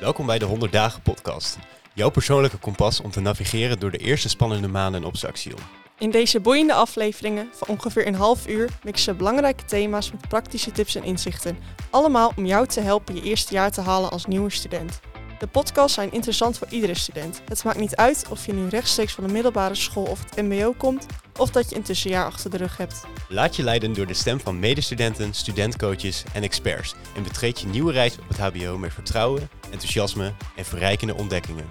Welkom bij de 100 Dagen Podcast. Jouw persoonlijke kompas om te navigeren door de eerste spannende maanden op Saxion. In deze boeiende afleveringen van ongeveer een half uur mixen belangrijke thema's met praktische tips en inzichten. Allemaal om jou te helpen je eerste jaar te halen als nieuwe student. De podcasts zijn interessant voor iedere student. Het maakt niet uit of je nu rechtstreeks van de middelbare school of het MBO komt, of dat je een tussenjaar achter de rug hebt. Laat je leiden door de stem van medestudenten, studentcoaches en experts en betreed je nieuwe reis op het HBO met vertrouwen, enthousiasme en verrijkende ontdekkingen.